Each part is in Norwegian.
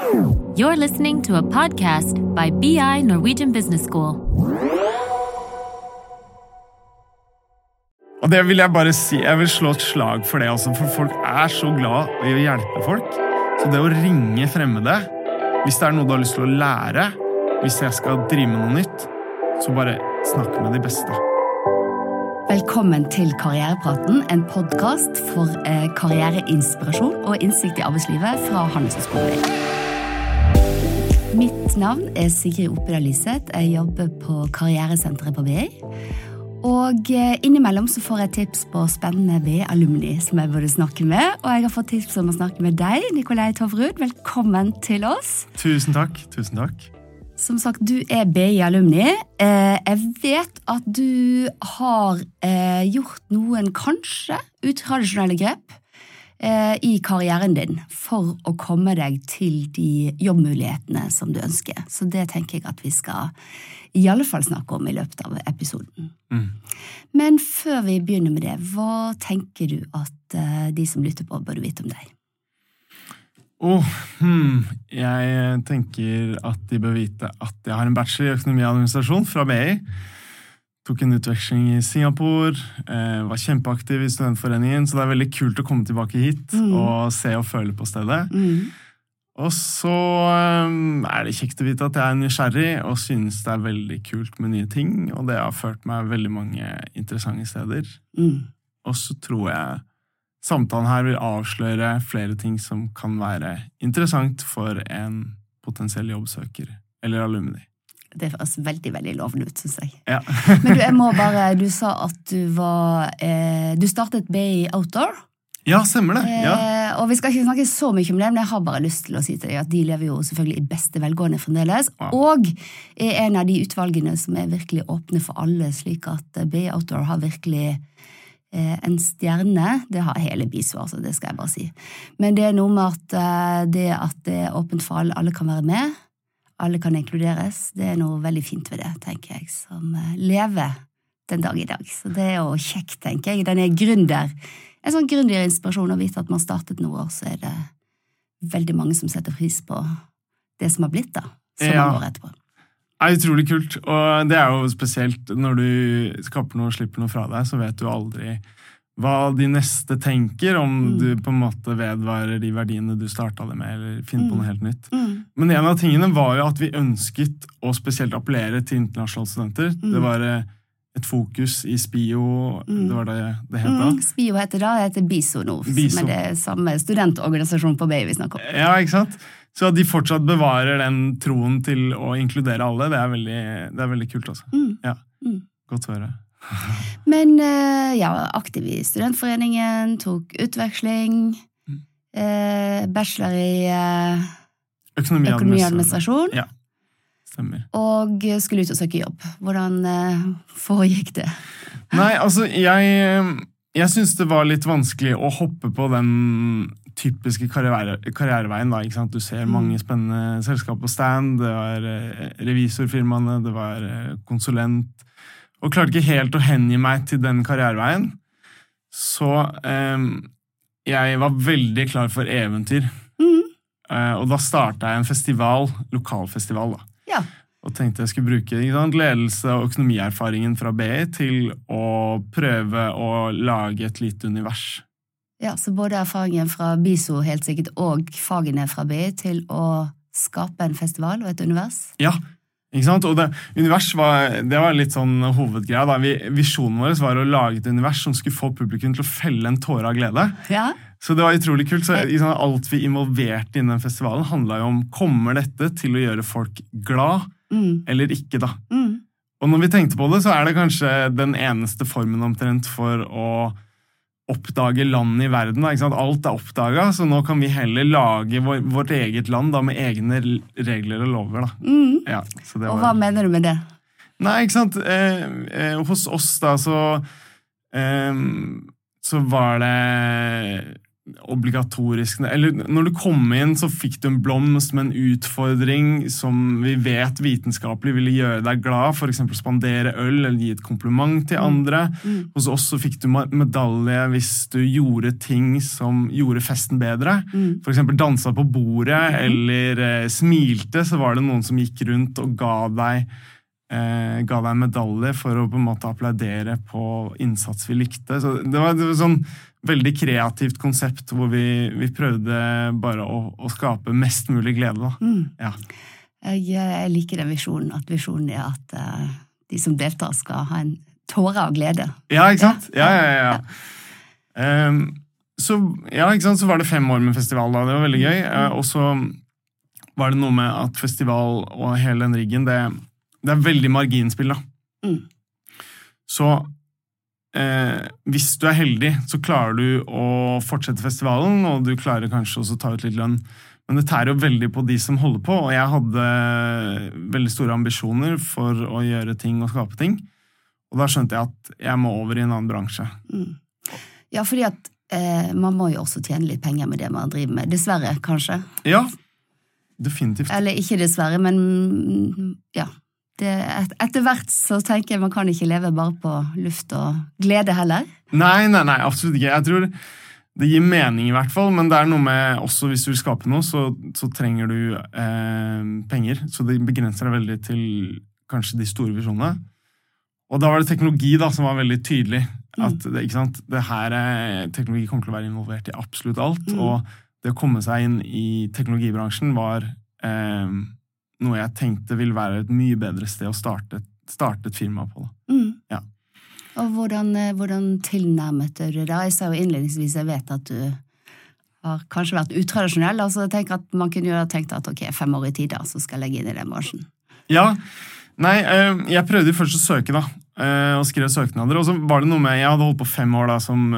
You're listening to a podcast by BI Norwegian Business School. Og det vil jeg bare si, jeg vil slå et slag for det altså, for folk er så glad i å hjelpe folk. Så det å ringe fremmede, hvis det er noe du har lyst til å lære, hvis jeg skal drive med noe nytt, så bare snakk med de beste. Velkommen til Karrierepraten, en podkast for eh, karriereinspirasjon og innsikt i arbeidslivet fra Handelshøyskolen. Mitt navn er Sigrid Oppedal Lyseth. Jeg jobber på Karrieresenteret på BI. Og eh, innimellom så får jeg tips på spennende BI-alumni som jeg burde snakke med. Og jeg har fått tips om å snakke med deg, Nikolai Tovrud. Velkommen til oss. Tusen takk. Tusen takk. Som sagt, du er BI-alumni. Eh, jeg vet at du har eh, gjort noen kanskje utradisjonelle grep i karrieren din for å komme deg til de jobbmulighetene som du ønsker. Så det tenker jeg at vi skal i alle fall snakke om i løpet av episoden. Mm. Men før vi begynner med det, hva tenker du at de som lytter på, burde vite om deg? Oh, hmm. Jeg tenker at de bør vite at jeg har en bachelor i økonomi og administrasjon fra BI. Tok en utveksling i Singapore, eh, var kjempeaktiv i studentforeningen, så det er veldig kult å komme tilbake hit mm. og se og føle på stedet. Mm. Og så um, er det kjekt å vite at jeg er nysgjerrig og synes det er veldig kult med nye ting, og det har ført meg veldig mange interessante steder. Mm. Og så tror jeg Samtalen her vil avsløre flere ting som kan være interessant for en potensiell jobbsøker eller alumni. Det høres veldig veldig lovende ut, syns jeg. Ja. Men du, jeg må bare, du sa at du var eh, Du startet BI Outdoor. Ja, stemmer det. Ja. Eh, og Vi skal ikke snakke så mye om det, men jeg har bare lyst til å si til deg at de lever jo selvfølgelig i beste velgående fremdeles. Ja. Og er en av de utvalgene som er virkelig åpne for alle, slik at BI Outdoor har virkelig Eh, en stjerne, det har hele bisvar, så det skal jeg bare si. Men det er noe med at eh, det at det er åpent for alle, alle kan være med, alle kan inkluderes, det er noe veldig fint ved det, tenker jeg, som eh, lever den dag i dag. Så det er jo kjekt, tenker jeg. Den er gründer. En sånn gründerinspirasjon å vite at man startet noe, og så er det veldig mange som setter pris på det som har blitt, da. Så ja. mange år etterpå er utrolig kult. Og det er jo spesielt når du skaper noe og slipper noe fra deg, så vet du aldri hva de neste tenker, om mm. du på en måte vedvarer de verdiene du starta det med, eller finner på noe mm. helt nytt. Mm. Men en av tingene var jo at vi ønsket å spesielt appellere til internasjonale studenter. Mm. Det var eh, et fokus i SPIO, mm. det var det det het da. Mm. SPIO heter da, det heter BISO nå, Biso. det er samme studentorganisasjonen på BI vi snakker om. Ja, ikke sant? Så at de fortsatt bevarer den troen til å inkludere alle, det er veldig, det er veldig kult. Mm. Ja, mm. Godt å høre. Men eh, ja, aktiv i studentforeningen, tok utveksling. Mm. Eh, bachelor i eh, økonomiadministrasjon. Ja, stemmer. Og skulle ut og søke jobb. Hvordan foregikk det? Nei, altså, jeg jeg syns det var litt vanskelig å hoppe på den typiske karriere, karriereveien. Da? Du ser mange mm. spennende selskap på stand. Det var revisorfirmaene, det var konsulent. Og klarte ikke helt å hengi meg til den karriereveien. Så eh, jeg var veldig klar for eventyr. Mm. Eh, og da starta jeg en festival, lokalfestival. da. Ja og tenkte jeg skulle bruke sant, ledelse og økonomierfaringen fra BI til å prøve å lage et lite univers. Ja, Så både erfaringen fra BISO helt sikkert og fagene fra BI til å skape en festival og et univers? Ja, ikke sant? Og det, univers var, det var litt sånn hovedgreia. da. Vi, visjonen vår var å lage et univers som skulle få publikum til å felle en tåre av glede. Ja. Så det var utrolig kult. Så liksom, Alt vi involverte innen festivalen, handla jo om kommer dette til å gjøre folk glad mm. eller ikke, da. Mm. Og når vi tenkte på det, så er det kanskje den eneste formen omtrent for å oppdage land i verden. Alt er oppdaga, så nå kan vi heller lage vår, vårt eget land da, med egne regler og lover. Da. Mm. Ja, var... Og hva mener du med det? Nei, ikke sant eh, eh, Hos oss, da, så eh, Så var det obligatorisk Eller når du kom inn, så fikk du en blomst med en utfordring som vi vet vitenskapelig ville gjøre deg glad, f.eks. spandere øl eller gi et kompliment til andre. Mm. Hos oss så fikk du medalje hvis du gjorde ting som gjorde festen bedre. Mm. F.eks. dansa på bordet eller eh, smilte, så var det noen som gikk rundt og ga deg eh, ga deg en medalje for å på en måte applaudere på innsats vi likte. Så det var, et sånn veldig kreativt konsept hvor vi, vi prøvde bare å, å skape mest mulig glede. Da. Mm. Ja. Jeg, jeg liker den visjonen, at visjonen er at uh, de som deltar, skal ha en tåre av glede. ja, ikke sant? Ja, ja, ja. ja. Ehm, så, ja, ikke sant? så var det fem år med festival da. Det var veldig gøy. Eh, og så var det noe med at festival og hele den riggen, det, det er veldig marginspill, da. Mm. Så eh, hvis du er heldig, så klarer du å fortsette festivalen, og du klarer kanskje også å ta ut litt lønn. Men det tærer jo veldig på de som holder på, og jeg hadde veldig store ambisjoner for å gjøre ting og skape ting. Og da skjønte jeg at jeg må over i en annen bransje. Mm. Ja, fordi at eh, man må jo også tjene litt penger med det man driver med. Dessverre, kanskje. Ja, definitivt. Eller ikke dessverre, men mm, ja. Det, et, etter hvert så tenker jeg man kan ikke leve bare på luft og glede heller. Nei, nei, nei, absolutt ikke. Jeg tror det gir mening, i hvert fall, men det er noe med også hvis du vil skape noe, så, så trenger du eh, penger. Så det begrenser deg veldig til kanskje de store visjonene. Og da var det teknologi da, som var veldig tydelig. At det, ikke sant? det her er, teknologi kommer til å være involvert i absolutt alt. Mm. Og det å komme seg inn i teknologibransjen var eh, noe jeg tenkte ville være et mye bedre sted å starte, starte et firma på. Mm. Ja. Og hvordan, eh, hvordan tilnærmet du det da? Jeg sa jo innledningsvis jeg vet at du har kanskje vært utradisjonell. altså jeg tenker at Man kunne jo ha tenkt at ok, fem år i tid, da, så skal jeg legge inn i den bransjen. Ja, nei, eh, jeg prøvde først å søke, da. eh, Og skrev søknader. Og så var det noe med Jeg hadde holdt på fem år da som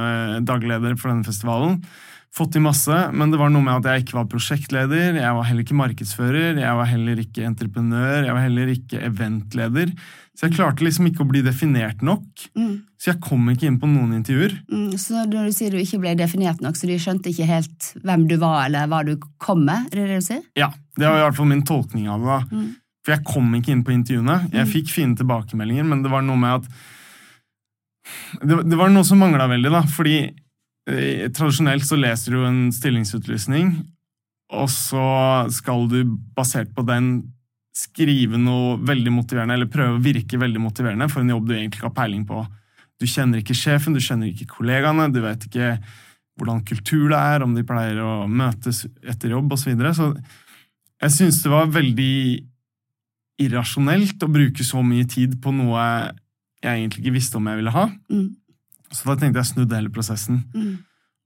dagleder for denne festivalen. Fått til masse, men det var noe med at jeg ikke var prosjektleder, jeg var heller ikke markedsfører, jeg var heller ikke entreprenør, jeg var heller ikke eventleder. Så jeg klarte liksom ikke å bli definert nok. Mm. Så jeg kom ikke inn på noen intervjuer. Mm, så når du sier du ikke ble definert nok, så de skjønte ikke helt hvem du var, eller hva du kom med? Er det det du sier? Ja, Det var i hvert fall min tolkning av det. da. Mm. For jeg kom ikke inn på intervjuene. Jeg Mm. fikk fine tilbakemeldinger, men det var noe med at Det, det var noe som mangla veldig, da. Fordi tradisjonelt så leser du en stillingsutlysning, og så skal du, basert på den, skrive noe veldig motiverende, eller prøve å virke veldig motiverende for en jobb du egentlig ikke har peiling på. Du kjenner ikke sjefen, du kjenner ikke kollegaene, du vet ikke hvordan kultur det er, om de pleier å møtes etter jobb osv. Så, videre. så jeg syns det var veldig irrasjonelt å bruke så mye tid på noe jeg egentlig ikke visste om jeg ville ha. Mm. Så da tenkte jeg snudde hele prosessen. Mm.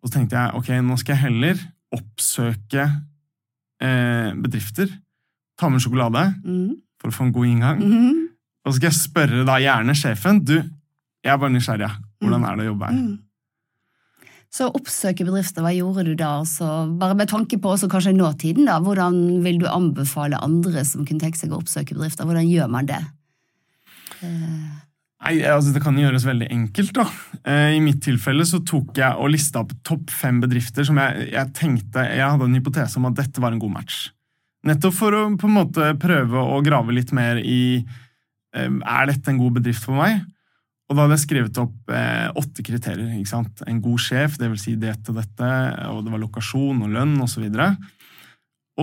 Og så tenkte jeg ok, nå skal jeg heller oppsøke eh, bedrifter. Ta med sjokolade Mm. for å få en god inngang. Mm. Og så skal jeg spørre da gjerne sjefen du, jeg er bare nysgjerrig. Hvordan er det å jobbe her? Mm. Så oppsøke bedrifter, hva gjorde du da? Så bare med tanke på også kanskje nåtiden, da. Hvordan vil du anbefale andre som kunne tenke seg å oppsøke bedrifter? Hvordan gjør man det? Eh, Nei, altså Det kan gjøres veldig enkelt. da. Eh, I mitt tilfelle så tok jeg og lista opp topp fem bedrifter som jeg, jeg tenkte Jeg hadde en hypotese om at dette var en god match. Nettopp for å på en måte prøve å grave litt mer i eh, Er dette en god bedrift for meg? Og da hadde jeg skrevet opp eh, åtte kriterier. ikke sant? En god sjef, vil si det til dette, og det var lokasjon og lønn osv. Og så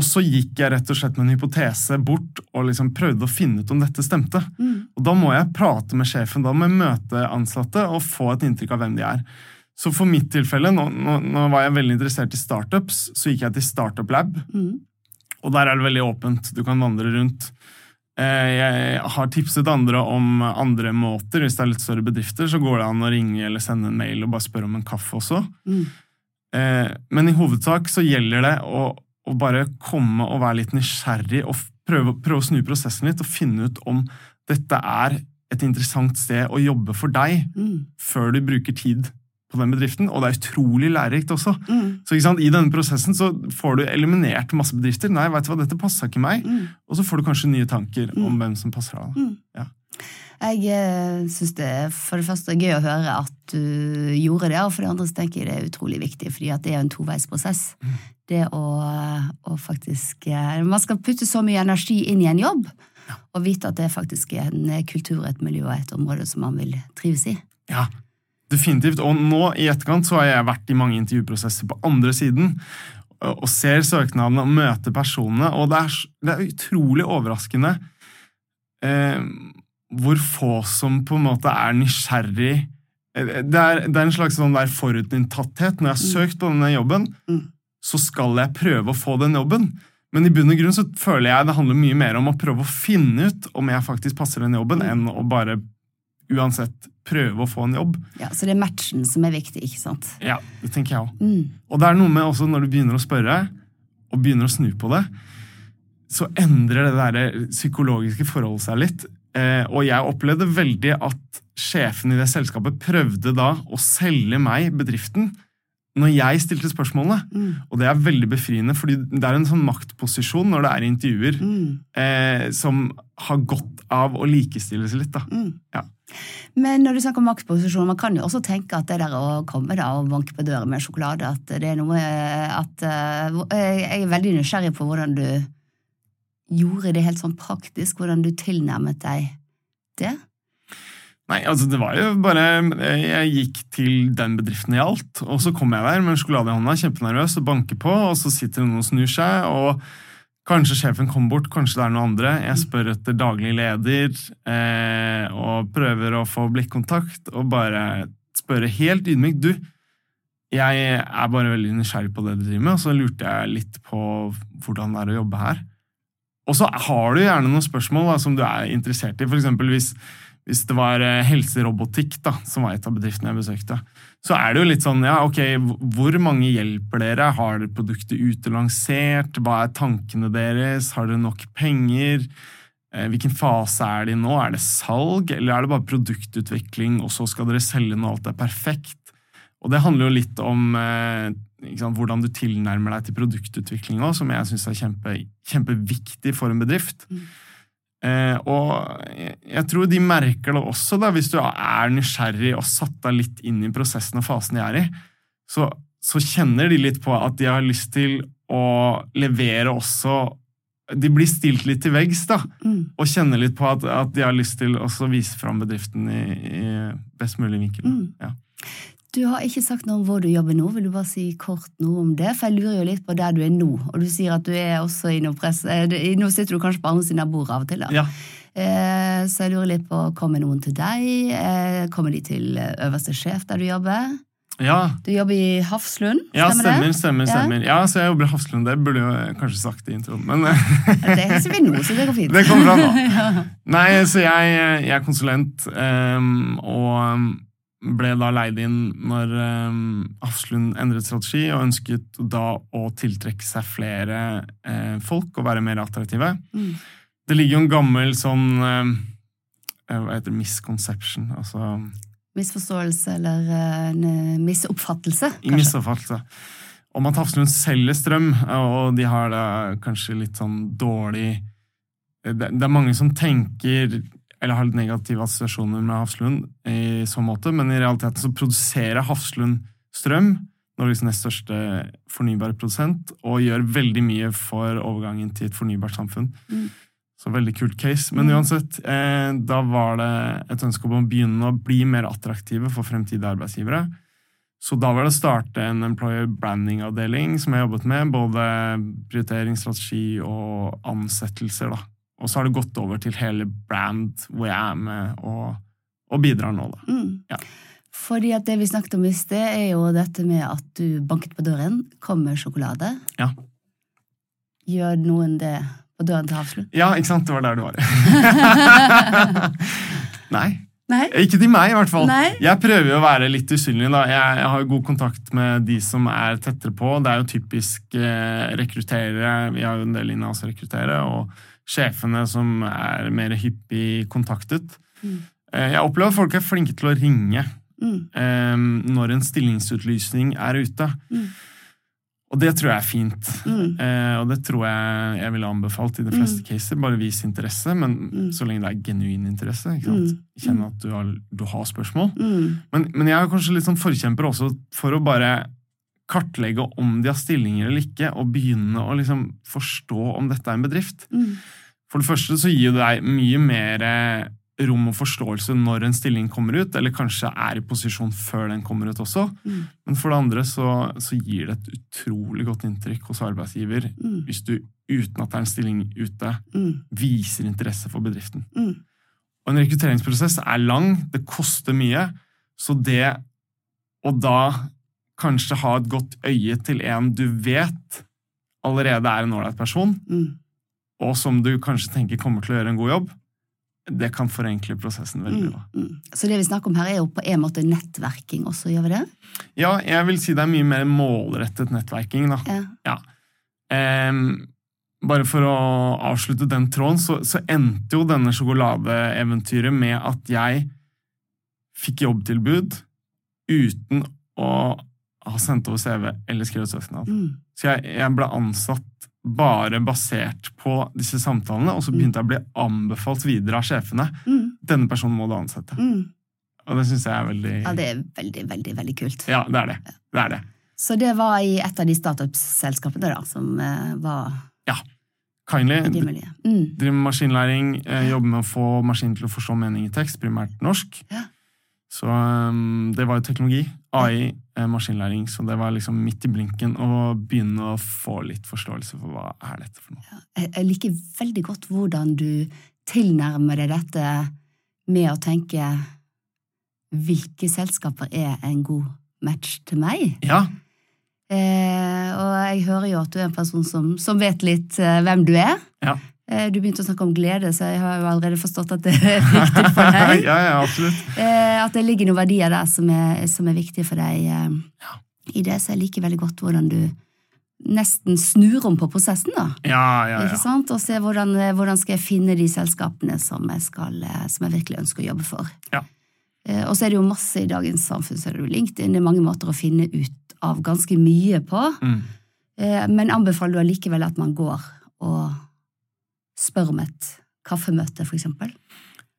gikk jeg rett og slett med en hypotese bort og liksom prøvde å finne ut om dette stemte. mm. Og da må jeg prate med sjefen, da må jeg møte ansatte og få et inntrykk av hvem de er. Så for mitt tilfelle, nå, nå, nå var jeg veldig interessert i startups, så gikk jeg til Startup Lab, Mm. og der er det veldig åpent. Du kan vandre rundt. Eh, Jeg har tipset andre om andre måter. Hvis det er litt større bedrifter, så går det an å ringe eller sende en mail og bare spørre om en kaffe også. Mm. Eh, Men i hovedsak så gjelder det å, å bare komme og være litt nysgjerrig og prøve, prøve å snu prosessen litt og finne ut om dette er et interessant sted å jobbe for deg Mm. før du bruker tid på den bedriften. Og det er utrolig lærerikt også. Mm. Så I denne prosessen så får du eliminert masse bedrifter. Nei, vet du hva, dette passa ikke meg. Mm. Og så får du kanskje nye tanker om Mm. hvem som passer deg. Mm. Ja. Jeg eh, syns det er for det første gøy å høre at du gjorde det, og for det andre så tenker jeg det er utrolig viktig, fordi at det er jo en toveisprosess. Mm. Det å, å faktisk eh, Man skal putte så mye energi inn i en jobb, og vite at det faktisk er en kultur, et miljø og et område som man vil trives i. Ja, definitivt. Og nå i etterkant så har jeg vært i mange intervjuprosesser på andre siden og ser søknadene og møter personene, og det er, det er utrolig overraskende eh, hvor få som på en måte er nysgjerrig Eh, det er, det er en slags sånn der forutinntatthet. Når jeg har søkt på denne jobben, Mm. så skal jeg prøve å få den jobben. Men i bunn og grunn så føler jeg det handler mye mer om å prøve å finne ut om jeg faktisk passer den jobben, enn å bare uansett prøve å få en jobb. Ja, Så det er matchen som er viktig, ikke sant? Ja, det tenker jeg også. Mm. Og det er noe med også når du begynner å spørre, og begynner å snu på det, så endrer det der psykologiske forholdet seg litt. Eh, og jeg opplevde veldig at sjefen i det selskapet prøvde da å selge meg bedriften når jeg stilte spørsmålene. Mm. Og det er veldig befriende, fordi det er en sånn maktposisjon når det er intervjuer Mm. eh, som har godt av å likestilles litt. da. Mm. Ja. Men når du snakker om maktposisjon, man kan jo også tenke at det der å komme da og banke på døren med sjokolade, at det er noe at eh, Jeg er veldig nysgjerrig på hvordan du gjorde det helt sånn praktisk, hvordan du tilnærmet deg det. Nei, altså det var jo bare Jeg gikk til den bedriften det gjaldt, og så kom jeg der med en sjokolade i hånda, kjempenervøs, og banker på, og så sitter noen og snur seg, og kanskje sjefen kommer bort, kanskje det er noen andre. Jeg spør etter daglig leder, eh, og prøver å få blikkontakt, og bare spørre helt ydmykt Du, jeg er bare veldig nysgjerrig på det du driver med, og så lurte jeg litt på hvordan det er å jobbe her. Og så har du gjerne noen spørsmål da, som du er interessert i, for hvis hvis det var eh, helserobotikk, da, som var et av bedriftene jeg besøkte, så er det jo litt sånn ja, ok, hvor mange hjelper dere? Har dere produktet ute lansert? Hva er tankene deres? Har dere nok penger? Eh, Hvilken fase er de nå? Er det salg, eller er det bare produktutvikling, og så skal dere selge når alt er perfekt? Og det handler jo litt om eh, sant, hvordan du tilnærmer deg til produktutvikling òg, som jeg syns er kjempe, kjempeviktig for en bedrift. Mm. Eh, og jeg, tror de merker det også, da, hvis du er nysgjerrig og satt deg litt inn i prosessen og fasen de er i. Så, så kjenner de litt på at de har lyst til å levere også De blir stilt litt til veggs, da, Mm. og kjenner litt på at, at de har lyst til å vise fram bedriften i, i best mulig vinkel. Mm. Ja. Du har ikke sagt noe om hvor du jobber nå, vil du bare si kort noe om det? For jeg lurer jo litt på der du er nå, og du sier at du er også i noe press. eh, Nå sitter du kanskje på andre siden av bordet av og til, da. Ja. Eh, Så jeg lurer litt på, kommer noen til deg? Eh, Kommer de til eh, øverste sjef der du jobber? ja. Du jobber i Hafslund, Ja, stemmer, det? stemmer. Ja. stemmer. Ja, så jeg jobber i Hafslund. Det burde jeg kanskje sagt i introen, men Det sier vi nå, så det går fint. det kommer bra nå. Nei, så jeg, jeg er konsulent, um, og ble da leid inn når um, Hafslund endret strategi og ønsket da å tiltrekke seg flere eh, folk og være mer attraktive. Mm. Det ligger jo en gammel sånn eh, Hva heter det? Misconception. Altså Misforståelse eller eh, en eh, misoppfattelse, kanskje. misoppfattelse. Om at Hafslund selger strøm, og de har da kanskje litt sånn dårlig det er mange som tenker eller har litt negative assosiasjoner med Hafslund i så måte, men i realiteten så produserer Hafslund strøm, Norges nest største fornybare produsent, og gjør veldig mye for overgangen til et fornybart samfunn. Mm. Så veldig kult case. Men Mm. uansett, eh, da var det et ønske om å begynne å bli mer attraktive for fremtidige arbeidsgivere. Så da var det å starte en employer branding-avdeling som jeg jobbet med, både prioriteringsstrategi og ansettelser, da. Og så har det gått over til hele brand, hvor jeg er med og, og bidrar nå, da. Mm. Ja. Fordi at det vi snakket om i sted, er jo dette med at du banket på døren, kom med sjokolade. Ja. Gjør noen det på døren til Hafslund? Ja, ikke sant? Det var der du var. Nei. Nei? Ikke til meg, i hvert fall. Nei? Jeg prøver jo å være litt usynlig. da. Jeg, jeg har jo god kontakt med de som er tettere på. Det er jo typisk eh, rekrutterere. Vi har jo en del inne oss å rekruttere. Og sjefene som er mer hyppig kontaktet. Mm. Eh, jeg opplever at folk er flinke til å ringe Mm. eh, når en stillingsutlysning er ute. Mm. Og det tror jeg er fint. Mm. Eh, og det tror jeg jeg ville anbefalt i de fleste caser. Bare vis interesse, men så lenge det er genuin interesse. ikke sant? Mm. Kjenn at du har, du har spørsmål. Mm. Men, men jeg er kanskje litt sånn forkjemper også for å bare kartlegge om de har stillinger eller ikke, og begynne å liksom forstå om dette er en bedrift. Mm. For det første så gir det deg mye mer eh, rom og forståelse når en stilling kommer ut, eller kanskje er i posisjon før den kommer ut også. Mm. Men for det andre så, så gir det et utrolig godt inntrykk hos arbeidsgiver Mm. hvis du uten at det er en stilling ute, Mm. viser interesse for bedriften. Mm. Og en rekrutteringsprosess er lang, det koster mye, så det å da kanskje ha et godt øye til en du vet allerede er en ålreit person, Mm. og som du kanskje tenker kommer til å gjøre en god jobb, det kan forenkle prosessen veldig. da. Mm. Mm. Så det vi snakker om her, er jo på en måte nettverking også, gjør vi det? Ja, jeg vil si det er mye mer målrettet nettverking. da. Ja. Ehm, bare for å avslutte den tråden, så, så endte jo denne sjokoladeeventyret med at jeg fikk jobbtilbud uten å ha sendt over CV eller skrevet søknad. Mm. Så jeg, jeg ble ansatt bare basert på disse samtalene, og så begynte jeg å bli anbefalt videre av sjefene. Mm. Denne personen må du ansette. Mm. Og det syns jeg er veldig Ja, det er veldig, veldig, veldig kult. Ja, det er det. Det er det. Så det var i et av de startup-selskapene da, som eh, var Kindly det miljøet. Mm. driver med maskinlæring, eh, jobber med å få maskinen til å forstå mening i tekst, primært norsk. Ja. Så um, det var jo teknologi, AI, eh, maskinlæring, så det var liksom midt i blinken å begynne å få litt forståelse for hva er dette for noe. Jeg, jeg liker veldig godt hvordan du tilnærmer deg dette med å tenke hvilke selskaper er en god match til meg? Ja, Eh, og jeg hører jo at du er en person som, som vet litt eh, hvem du er. ja. Eh, du begynte å snakke om glede, så jeg har jo allerede forstått at det er viktig for deg. ja, ja, absolutt. Eh, at det ligger noen verdier der som er, som er viktige for deg eh, i det. Så jeg liker veldig godt hvordan du nesten snur om på prosessen, da. Ja, ja, Ikke ja. sant? Og se hvordan, hvordan skal jeg finne de selskapene som jeg, skal, som jeg virkelig ønsker å jobbe for. Ja. Og så er det jo masse i dagens samfunn, så er det jo LinkedIn, det er mange måter å finne ut av ganske mye på. Mm. Men anbefaler du allikevel at man går og spør om et kaffemøte, for eksempel?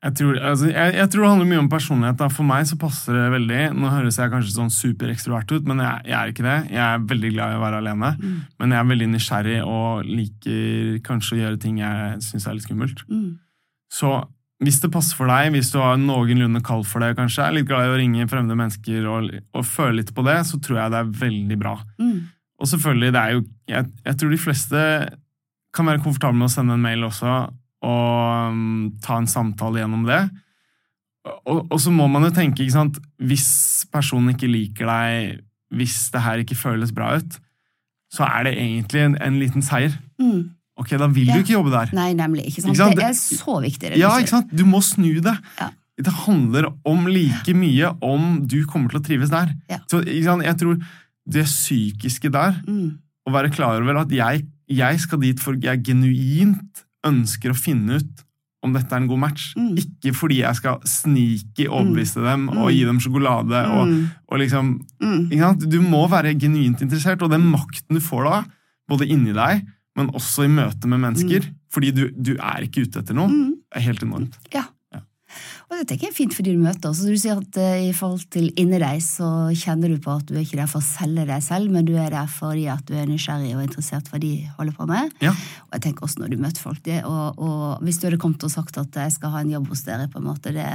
Jeg tror, altså, jeg, jeg tror det handler mye om personlighet. Da. For meg så passer det veldig. Nå høres jeg kanskje sånn superekstrovert ut, men jeg, jeg er ikke det. Jeg er veldig glad i å være alene. Mm. Men jeg er veldig nysgjerrig og liker kanskje å gjøre ting jeg syns er litt skummelt. Mm. Så hvis det passer for deg, hvis du har noenlunde kald for det, kanskje, er litt glad i å ringe fremmede mennesker og, og føle litt på det, så tror jeg det er veldig bra. Mm. Og selvfølgelig, det er jo Jeg, jeg tror de fleste kan være komfortabel med å sende en mail også, og um, ta en samtale gjennom det. Og, og så må man jo tenke, ikke sant Hvis personen ikke liker deg, hvis det her ikke føles bra ut, så er det egentlig en, en liten seier. Mm. Ok, da vil Ja. du ikke jobbe der. Nei, nemlig. Ikke sant? Ikke sant? Det er så viktig. Ja, ikke sant? Du må snu det. Ja. Det handler om like mye om du kommer til å trives der. Ja. Så? Jeg tror det psykiske der, Mm. Å være klar over at jeg, jeg skal dit for jeg genuint ønsker å finne ut om dette er en god match. Mm. Ikke fordi jeg skal snike overbevise dem og Mm. gi dem sjokolade. Og, Mm. og liksom, Mm. ikke sant? Du må være genuint interessert, og den makten du får da, både inni deg, men også i møte med mennesker, fordi du, du er ikke ute etter noe, Mm. er helt enormt. Ja. Og det tenker jeg er fint for de du møter. Så du sier at eh, i forhold til deg, så kjenner du på at du er ikke der for å selge deg selv, men du er der fordi at du er nysgjerrig og interessert hva de holder på med. Ja. Og jeg tenker også når du møter folk, det, og, og hvis du hadde kommet og sagt at jeg skal ha en jobb hos dere, på en måte, det,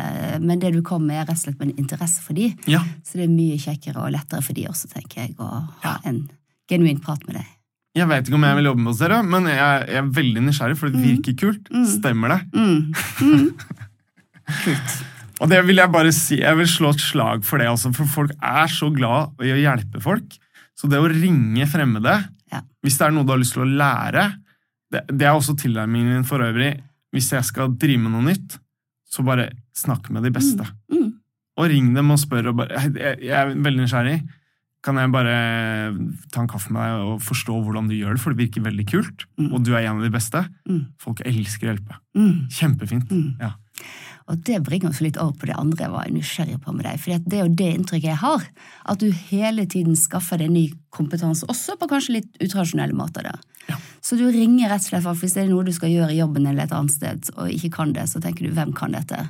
men det du kom med er rett og slett med en interesse for de, Ja. så det er mye kjekkere og lettere for de også, tenker jeg, å ha Ja. en genuin prat med deg. Jeg vet ikke om jeg vil jobbe med hos dere, men jeg, jeg er veldig nysgjerrig, for det virker kult. Stemmer det? Mm. Mm. Kult. Og det vil jeg bare si, jeg vil slå et slag for det, altså, for folk er så glad i å hjelpe folk. Så det å ringe fremmede, Ja. hvis det er noe du har lyst til å lære Det, det er også tilnærmingen min for øvrig. Hvis jeg skal drive med noe nytt, så bare snakk med de beste. Mm. Og ring dem og spør. Og bare, jeg, jeg er veldig nysgjerrig. Kan jeg bare ta en kaffe med deg og forstå hvordan du gjør det? For det virker veldig kult, Mm. og du er en av de beste. Mm. Folk elsker å hjelpe. Mm. Kjempefint. Mm. Ja. Og det bringer oss litt over på det andre jeg var nysgjerrig på med deg. For det er jo det inntrykket jeg har. At du hele tiden skaffer deg ny kompetanse, også på kanskje litt utradisjonelle måter. der. Ja. Så du ringer rett og slett for hvis det er noe du skal gjøre i jobben eller et annet sted, og ikke kan det, så tenker du 'hvem kan dette'?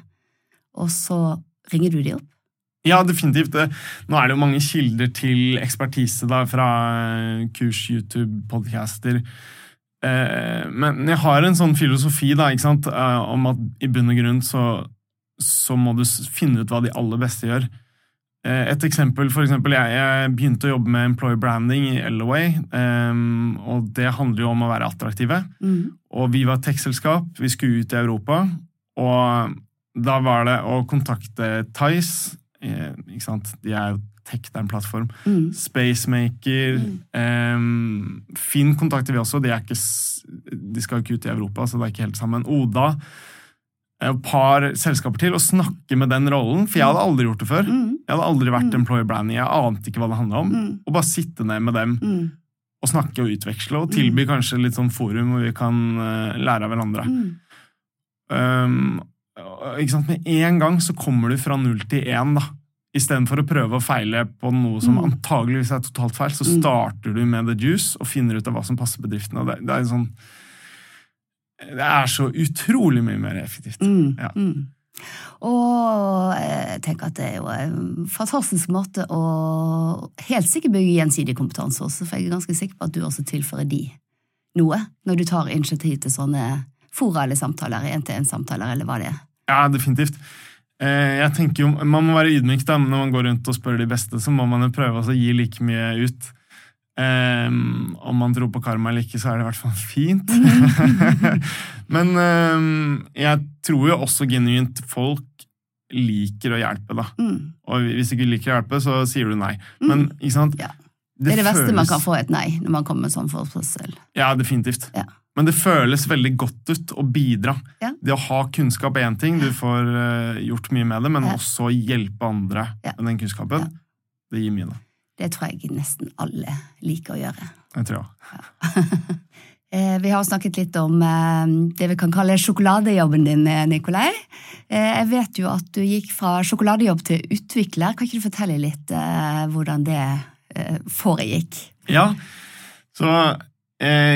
Og så ringer du de opp. Ja, definitivt. Nå er det jo mange kilder til ekspertise da, fra eh, kurs, YouTube, podcaster. Eh, Men jeg har en sånn filosofi da, ikke sant, eh, om at i bunn og grunn så, så må du finne ut hva de aller beste gjør. Eh, Et eksempel, for eksempel, jeg, jeg begynte å jobbe med employer branding i Elaway, eh, og det handler jo om å være attraktive. Mm. Og vi var et tech-selskap, vi skulle ut i Europa, og da var det å kontakte Tice, eh, ikke sant, de er jo tech, det er en plattform, Mm. Spacemaker, eh, Finn kontakter vi også, de, ikke, de skal ikke ut i Europa, så det er ikke helt sammen. Oda, eh, et par selskaper til, og snakke med den rollen, for jeg hadde aldri gjort det før. Mm. Jeg hadde aldri vært employer branding, jeg ante ikke hva det handla om. Mm. Og bare sitte ned med dem Mm. og snakke og utveksle, og tilby kanskje litt sånn forum hvor vi kan eh, lære av hverandre. Mm. Um, ikke sant? Med en gang så kommer du fra null til én, da. Istedenfor å prøve å feile på noe som Mm. antageligvis er totalt feil, så Mm. starter du med the juice og finner ut av hva som passer bedriften. Det, det er sånn Det er så utrolig mye mer effektivt. Mm. Ja. Mm. Og jeg tenker at det er jo en fantastisk måte å helt sikkert bygge gjensidig kompetanse også, for jeg er ganske sikker på at du også tilfører de noe når du tar initiativ til sånne fora eller samtaler, én-til-én-samtaler eller hva det er. Ja, definitivt. Eh, Jeg tenker jo, Man må være ydmyk da, når man går rundt og spør de beste, så må man jo prøve å gi like mye ut. Um, om man tror på karma eller ikke, så er det i hvert fall fint. Men um, jeg tror jo også genuint folk liker å hjelpe, da. Mm. Og hvis du ikke liker å hjelpe, så sier du nei. Men ikke sant? Ja. Det er det føles- man kan få, et nei, når man kommer med sånn forespørsel. Ja, definitivt. Ja. Men det føles veldig godt ut å bidra. Ja. Det å ha kunnskap er én ting, du får uh, gjort mye med det, men Ja. også hjelpe andre Ja. med den kunnskapen. Det gir mye, da. Det tror jeg nesten alle liker å gjøre. Jeg tror jeg. Eh, Vi har snakket litt om eh, det vi kan kalle sjokoladejobben din, Nikolai. Jeg vet jo at du gikk fra sjokoladejobb til utvikler. Kan ikke du fortelle litt hvordan det foregikk? Ja, så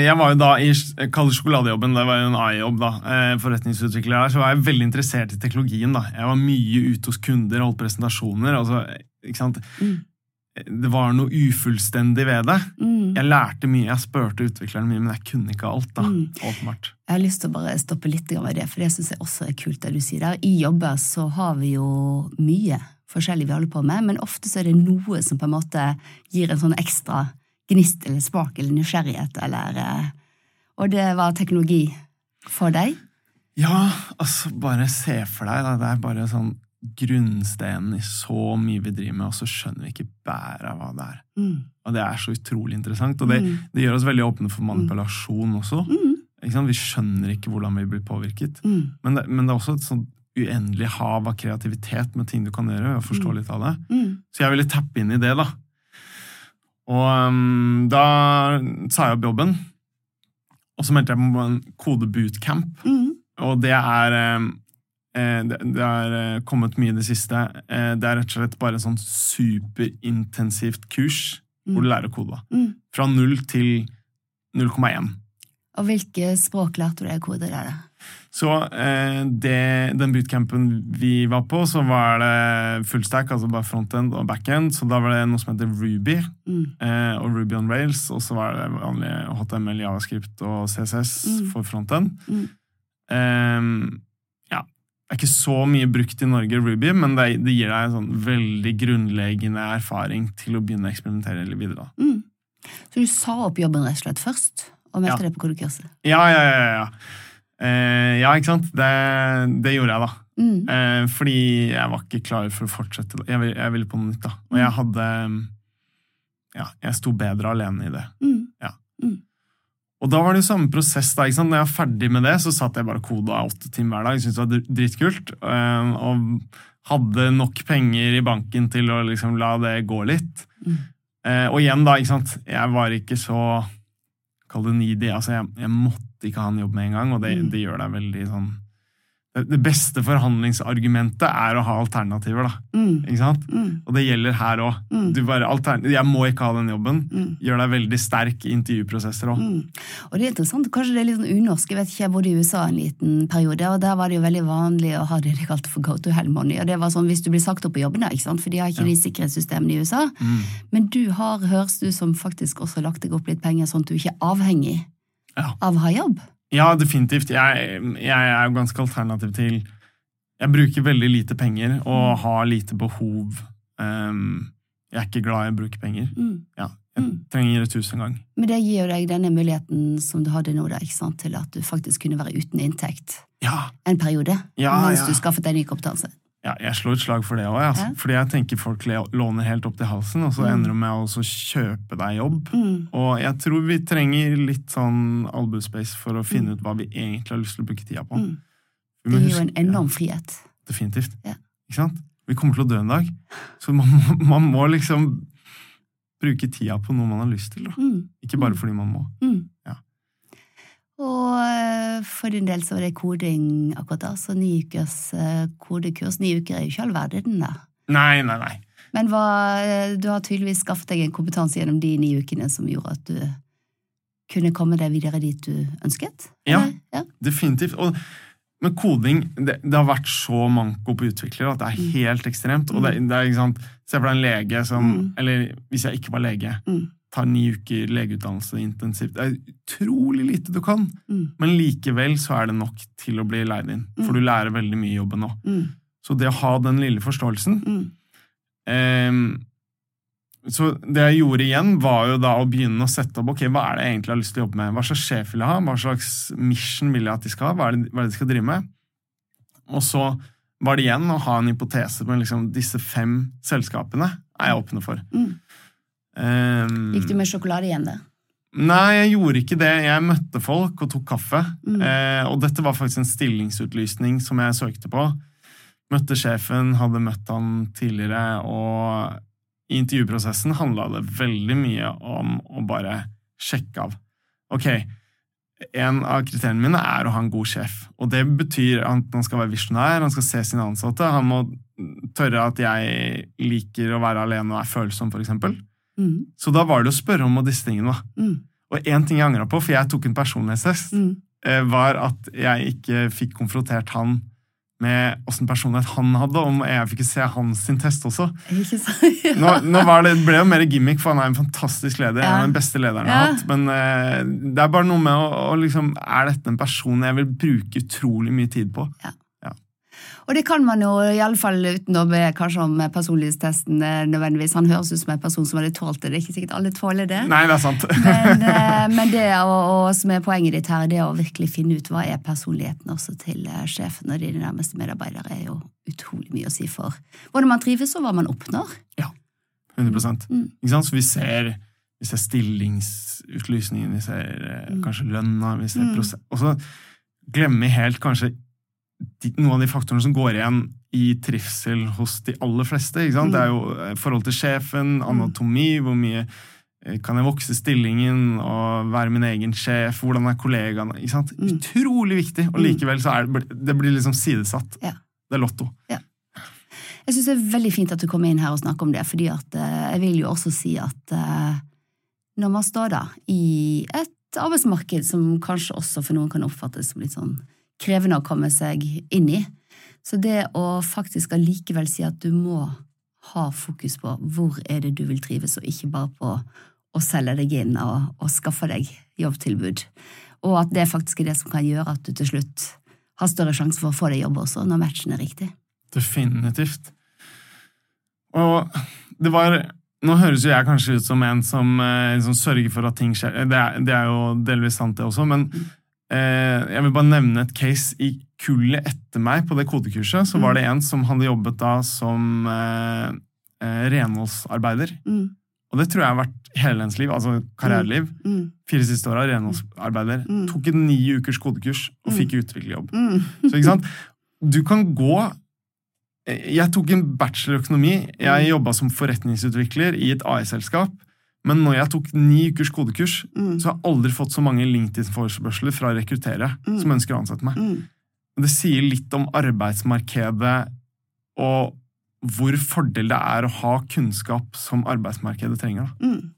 jeg var jo da i jeg sjokoladejobben, det var jo en AI-jobb, da, eh, forretningsutvikler her, så var jeg veldig interessert i teknologien. da. Jeg var mye ute hos kunder, holdt presentasjoner. altså, ikke sant? Mm. Det var noe ufullstendig ved det. Mm. Jeg lærte mye, jeg spurte utvikleren mye, men jeg kunne ikke alt. da, Mm. åpenbart. Jeg har lyst til å bare stoppe litt med det, for det syns jeg også er kult det du sier der. I jobber så har vi jo mye forskjellig vi holder på med, men ofte så er det noe som på en måte gir en sånn ekstra gnist eller spark eller nysgjerrighet, eller eh, Og det var teknologi for deg? Ja, altså, bare se for deg, da. Det er bare sånn grunnstenen i så mye vi driver med, og så skjønner vi ikke bæret av hva det er. Mm. Og det er så utrolig interessant, og det, Mm. det gjør oss veldig åpne for manipulasjon også. Mm. Vi skjønner ikke hvordan vi blir påvirket. Mm. Men det, men det er også et sånn uendelig hav av kreativitet med ting du kan gjøre, og forstå Mm. litt av det. Mm. Så jeg ville tappe inn i det, da. Og um, da sa jeg opp jobben, og så meldte jeg på en kode-bootcamp. Mm. Og det er um, eh, det, er eh, kommet mye i det siste. Eh, Det er rett og slett bare et sånn superintensivt kurs hvor du lærer å kode. Mm. Fra null til 0,1. Og hvilke språk lærte du deg å kode der? da? Så eh, det, den bootcampen vi var på, så var det full stack, altså bare frontend og backend. Så da var det noe som heter Ruby Mm. eh, og Ruby on Rails. Og så var det vanlig HTML, JavaScript og CSS Mm. for frontend. Mm. Eh, ja, det er ikke så mye brukt i Norge, Ruby, men det, det gir deg en sånn veldig grunnleggende erfaring til å begynne å eksperimentere litt videre. Mm. Så du sa opp jobben rett og slett først, og meldte Ja. deg på kodekurset? Ja, ja, ja. ja. Eh, ja, ikke sant? Det, det gjorde jeg, da. Mm. Eh, fordi jeg var ikke klar for å fortsette. Jeg ville, jeg ville på noe nytt, da. Og jeg hadde Ja, jeg sto bedre alene i det. Mm. Og da var det jo samme prosess. da, ikke sant? Når jeg var ferdig med det, så satt jeg bare koda åtte timer hver dag. Syntes det var dr- dritkult. eh, og hadde nok penger i banken til å liksom la det gå litt. Mm. Eh, og igjen, da, ikke sant. Jeg var ikke så Kall det needy. Altså, jeg, jeg måtte ikke ha en jobb med en gang, og det, Mm. det gjør deg veldig sånn det, beste forhandlingsargumentet er å ha alternativer, da. Mm. Ikke sant? Mm. Og det gjelder her òg. Mm. Jeg må ikke ha den jobben. Mm. Gjør deg veldig sterk i intervjuprosesser òg. Mm. Og det er interessant, kanskje det er litt sånn unorsk, jeg vet ikke, jeg bodde i USA en liten periode, og der var det jo veldig vanlig å ha det de kalte for go to hell money, og det var sånn hvis du blir sagt opp på jobben, da, ikke sant, for de har ikke Ja. de sikkerhetssystemene i USA, Mm. men du har, høres du som faktisk også lagt deg opp litt penger, sånn at du ikke er avhengig Ja. av ha jobb. Ja, definitivt. Jeg, jeg er jo ganske alternativ til Jeg bruker veldig lite penger og har lite behov. Um, jeg er ikke glad i å bruke penger. Mm. Ja, jeg Mm. trenger det tusen ganger. gang. Men det gir jo deg denne muligheten som du hadde nå, da, til at du faktisk kunne være uten inntekt Ja, en periode, Ja, mens du skaffet deg ny kompetanse. Ja jeg slår et slag for det òg. Altså. Ja. Fordi jeg tenker folk låner helt opp til halsen, og så Mm. ender de med å kjøpe deg jobb. Mm. Og jeg tror vi trenger litt sånn albuespace for å finne ut hva vi egentlig har lyst til å bruke tida på. Mm. Det gir jo en enorm frihet. Ja, definitivt. Ja. Ikke sant? Vi kommer til å dø en dag, så man, må- man må liksom bruke tida på noe man har lyst til. Mm. Ikke bare fordi man må. Mm. Ja. Og eh, for din del så var det koding akkurat da, så ni ukers eh, kodekurs. Ni uker er jo ikke all verden, da. Nei, nei, nei. Men hva, eh, du har tydeligvis skaffet deg en kompetanse gjennom de ni ukene som gjorde at du kunne komme deg videre dit du ønsket? Ja. ja. Definitivt. Og med koding, det, det har vært så manko på utviklere at det er Mm. helt ekstremt. Og det, det er, ikke sant, Se for deg en lege som Mm. Eller hvis jeg ikke var lege, Mm. Tar ni uker legeutdannelse intensivt. Det er utrolig lite du kan, Mm. men likevel så er det nok til å bli leid inn. For Mm. du lærer veldig mye i jobben nå. Mm. Så det å ha den lille forståelsen Mm. Ehm, så det jeg gjorde igjen, var jo da å begynne å sette opp ok, hva er det jeg egentlig har lyst til å jobbe med. Hva slags sjef vil jeg ha? Hva slags mission vil jeg at de skal ha? Hva er det, hva er det de skal drive med? Og så var det igjen å ha en hypotese på liksom, disse fem selskapene er jeg åpne for. Mm. Ehm, Gikk du med sjokolade igjen, da? Nei, jeg gjorde ikke det. Jeg møtte folk og tok kaffe. Mm. Eh, og dette var faktisk en stillingsutlysning som jeg søkte på. Møtte sjefen, hadde møtt han tidligere, og i intervjuprosessen handla det veldig mye om å bare sjekke av. Ok, en av kriteriene mine er å ha en god sjef. Og det betyr at han skal være visjonær, han skal se sine ansatte. Han må tørre at jeg liker å være alene og er følsom, for eksempel. Mm. Så da var det å spørre om disse tingene. Mm. Og én ting jeg angra på, for jeg tok en personlighetstest, Mm. eh, var at jeg ikke fikk konfrontert han med åssen personlighet han hadde, om jeg fikk se hans sin test også. Ikke så, Ja. Nå, nå var det, ble jo mer gimmick, for han er en fantastisk leder. Ja. En av de beste lederne jeg har hatt. Men eh, det er bare noe med å, å liksom Er dette en person jeg vil bruke utrolig mye tid på? Og det kan man jo, iallfall be kanskje om personlighetstesten eh, nødvendigvis. Han høres ut som en person som hadde tålt det. Det er ikke sikkert alle tåler det. Nei, det er sant. Men, eh, men det og, og, som er poenget ditt her, det å virkelig finne ut hva er personligheten også til eh, sjefen og dine nærmeste medarbeidere, er jo utrolig mye å si for hvordan man trives og hva man oppnår. 100 Mm. Ikke sant? Så vi ser, vi ser stillingsutlysningen, vi ser eh, Mm. kanskje lønna, vi ser Mm. prosent, Og så glemmer vi helt kanskje noen av de faktorene som går igjen i trivsel hos de aller fleste. Mm. Det er jo eh, forhold til sjefen, anatomi, hvor mye eh, kan jeg vokse stillingen og være min egen sjef? Hvordan er kollegaene? Mm. Utrolig viktig, og Mm. likevel så er det, det blir liksom sidesatt. Ja. Det er lotto. Jeg syns det er veldig fint at du kommer inn her og snakker om det, fordi at eh, jeg vil jo også si at når man står da i et arbeidsmarked som kanskje også for noen kan oppfattes som litt sånn krevende å komme seg inn i, så det å faktisk allikevel si at du må ha fokus på hvor er det du vil trives, og ikke bare på å selge deg inn og, og skaffe deg jobbtilbud, og at det faktisk er det som kan gjøre at du til slutt har større sjanse for å få deg jobb også, når matchen er riktig. Definitivt. Og det var Nå høres jo jeg kanskje ut som en som, eh, som sørger for at ting skjer. Det er, det er jo delvis sant, det også, men eh, jeg vil bare nevne et case i kullet etter meg på det kodekurset. Så var det en som hadde jobbet da som eh, eh, renholdsarbeider. Mm, Og det tror jeg har vært hele hennes liv, altså karriereliv. mm, Fire siste åra renholdsarbeider. Mm. Tok en ni ukers kodekurs og Mm. fikk utviklerjobb. mm. Så ikke sant? Du kan gå Jeg tok en bachelor økonomi. Jeg jobba som forretningsutvikler i et AS-selskap. Men når jeg tok ni ukers kodekurs, Mm. så har jeg aldri fått så mange LinkedIn-forespørsler fra rekruttere Mm. som ønsker å ansette meg. Mm. Det sier litt om arbeidsmarkedet og hvor fordel det er å ha kunnskap som arbeidsmarkedet trenger. Mm.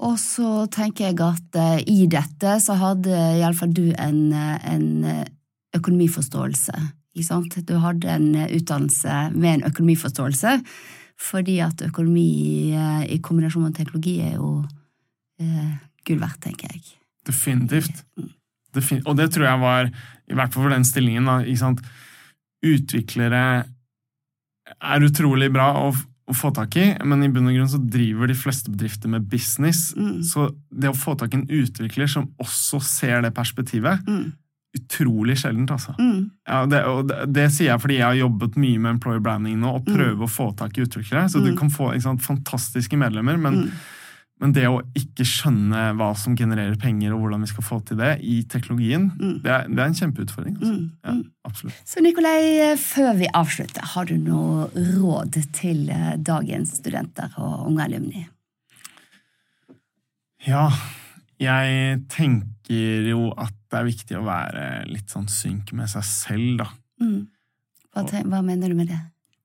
Og så tenker jeg at uh, i dette så hadde iallfall du en, en økonomiforståelse. Ikke sant? Du hadde en utdannelse med en økonomiforståelse, fordi at økonomi uh, i kombinasjon med teknologi er jo eh, gull verdt, tenker jeg. Definitivt. Defin og det tror jeg var, i hvert fall for den stillingen, da, utviklere er utrolig bra å, å, få tak i, men i bunn og grunn så driver de fleste bedrifter med business. Mm. Så det å få tak i en utvikler som også ser det perspektivet, mm. Utrolig sjeldent, altså. Mm. Ja, det, og det, det, sier jeg fordi jeg har jobbet mye med employer branding nå og mm. prøver å få tak i utviklere. Så du mm. kan få sant, fantastiske medlemmer, men mm. Men det å ikke skjønne hva som genererer penger, og hvordan vi skal få til det i teknologien, mm. det, er, det, er, en kjempeutfordring. Altså. Mm. Ja, mm. absolutt. Så Nikolai, før vi avslutter, har du noe råd til eh, dagens studenter og unge alumni? Ja, jeg tenker jo at det er viktig å være litt sånn synk med seg selv, da. Mm. Hva, hva mener du med det?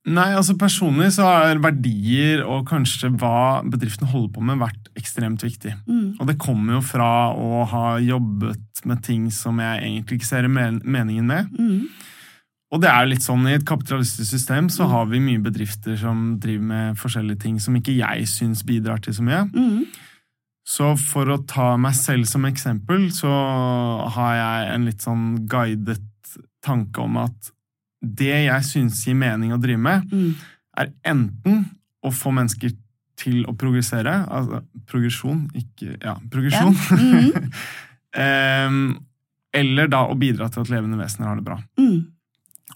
Nei, altså Personlig så har verdier og kanskje hva bedriften holder på med, vært ekstremt viktig. Mm. Og det kommer jo fra å ha jobbet med ting som jeg egentlig ikke ser meningen med. Mm. Og det er litt sånn, I et kapitalistisk system så mm. har vi mye bedrifter som driver med forskjellige ting som ikke jeg syns bidrar til så mye. Mm. Så for å ta meg selv som eksempel, så har jeg en litt sånn guidet tanke om at det jeg syns gir mening å drive med, mm. er enten å få mennesker til å progressere Altså progresjon, ikke Ja, progresjon. Ja. Mm. um, eller da å bidra til at levende vesener har det bra. Mm.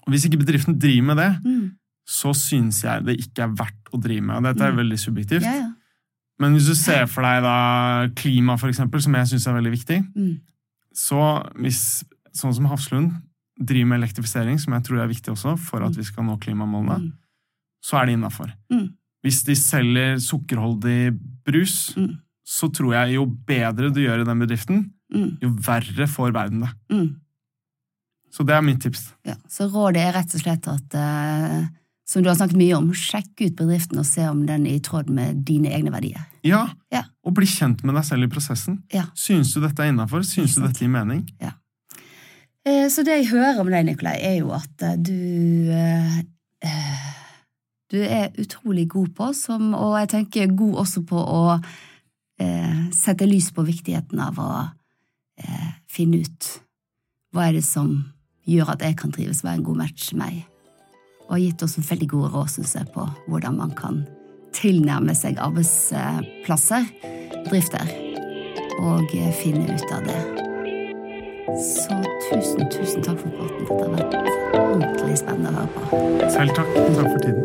Og hvis ikke bedriften driver med det, mm. så syns jeg det ikke er verdt å drive med. Og dette er mm. veldig subjektivt. Ja, ja. Men hvis du ser for deg da klima, for eksempel, som jeg syns er veldig viktig, mm. så hvis sånn som Hafslund driver med elektrifisering, som jeg tror er viktig også for at mm. vi skal nå klimamålene, mm. så er det innafor. Mm. Hvis de selger sukkerholdig brus, mm. så tror jeg jo bedre du gjør i den bedriften, mm. jo verre får verden det. Så det er mitt tips. Ja, så rådet er rett og slett at uh, som du har snakket mye om, sjekk ut bedriften og se om den er i tråd med dine egne verdier. Ja, ja. og bli kjent med deg selv i prosessen. Ja. Syns du dette er innafor? Syns du dette gir mening? Ja. Eh, så det jeg hører om deg, Nikolai, er jo at eh, du eh, Du er utrolig god på, som, og jeg tenker god også på å sette lys på viktigheten av å finne ut hva er det som gjør at jeg kan trives, være en god match med meg. Og har gitt oss veldig gode råd, syns jeg, på hvordan man kan tilnærme seg arbeidsplasser, bedrifter, og finne ut av det. Så tusen, tusen takk for praten. Dette har vært ordentlig spennende å høre på. Selv takk. Takk for tiden.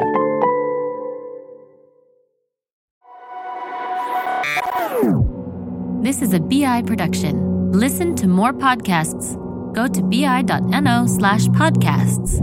This is a BI production. Listen to more podcasts. Go to bi.no slash podcasts.